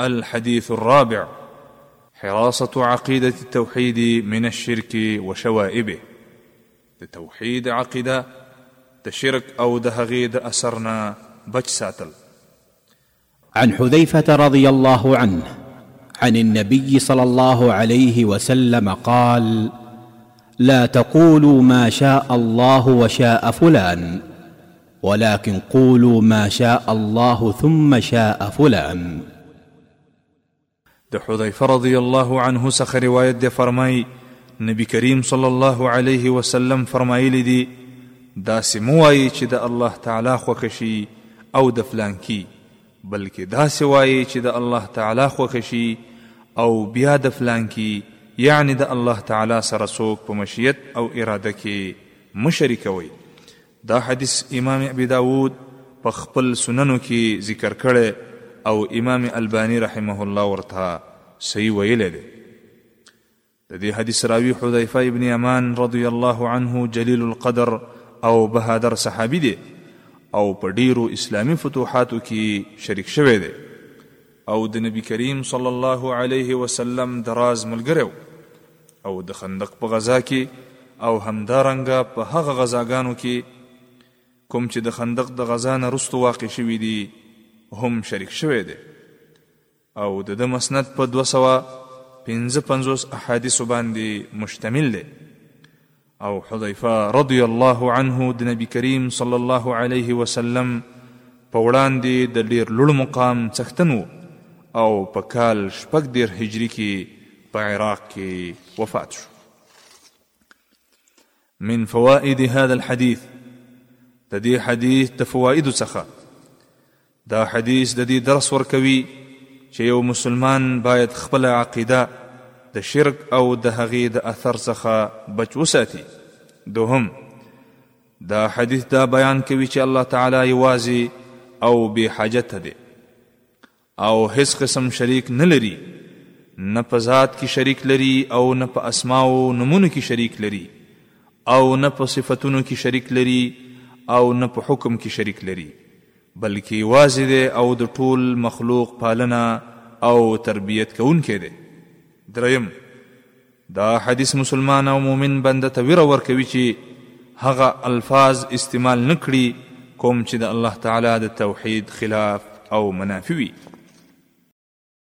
الحديث الرابع حراسة عقيدة التوحيد من الشرك وشوائبه التوحيد عقيدة تشرك أو دهغيد أسرنا بجساتل عن حذيفة رضي الله عنه عن النبي صلى الله عليه وسلم قال لا تقولوا ما شاء الله وشاء فلان ولكن قولو ما شاء الله ثم شاء فلان. د حذيفه رضي الله عنه څخه روايت دی فرمايي، نبي کريم صلی الله عليه وسلم فرمايلي دي، داسې مه وايې چې د الله تعالی خوښه شي او د فلانکي، بلکې داسې وايې چې د الله تعالی خوښه شي او بيا د فلانکي، يعني د الله تعالی سره څوک په مشيت او اراده کې مه شريکوئ، دا حدیث امام ابی داود په خپل سننو کی ذکر کړی او امام البانی رحمه الله ورته صحیح ویلی دی د دې حدیث راوی حذیفه ابن یمان رضی الله عنه جلیل القدر او بهادر صحابي دی او په ډیرو اسلامی فتوحاتو کی شریک شوی دی او د نبی کریم صلی الله علیه وسلم دراز ملګری او د خندق په غزا کې او همدارنګه په هغه غزاګانو کې کوم چې د خندق د غزا نه رستو واقع شوي دي هم شریک شوی دی او د د مسند په 255 احادیث باندې مشتمل دی او حذیفه رضی الله عنه د نبی کریم صلی الله علیه وسلم په وړاندې د ډیر لوړ مقام څښتن وو او په کال شپږ دیر هجری کې په عراق کې وفات شو من فوائد هذا الحديث د دې حدیث د فوائد څخه دا حدیث د دې درس ورکوي چې یو مسلمان باید خپل عقیده د شرک او د هغې د اثر څخه بچ وساتي دوهم دا حدیث دا بیان کوي چې الله تعالی یوازې او بې حاجته دی او هیڅ قسم شریک نه لري نه په ذات کې شریک لري او نه په اسماء او نمونه کې شریک لري او نه په صفاتونو کې شریک لري او نه په حکم کې شریک لري بلکه یوازې دی او د ټول مخلوق پالنه او تربیت کوونکی دی دریم دا حدیث مسلمان او مؤمن بنده ته ویره ورکوي چې هغه الفاظ استعمال نکړي کوم چې د الله تعالی د توحید خلاف او منافي وي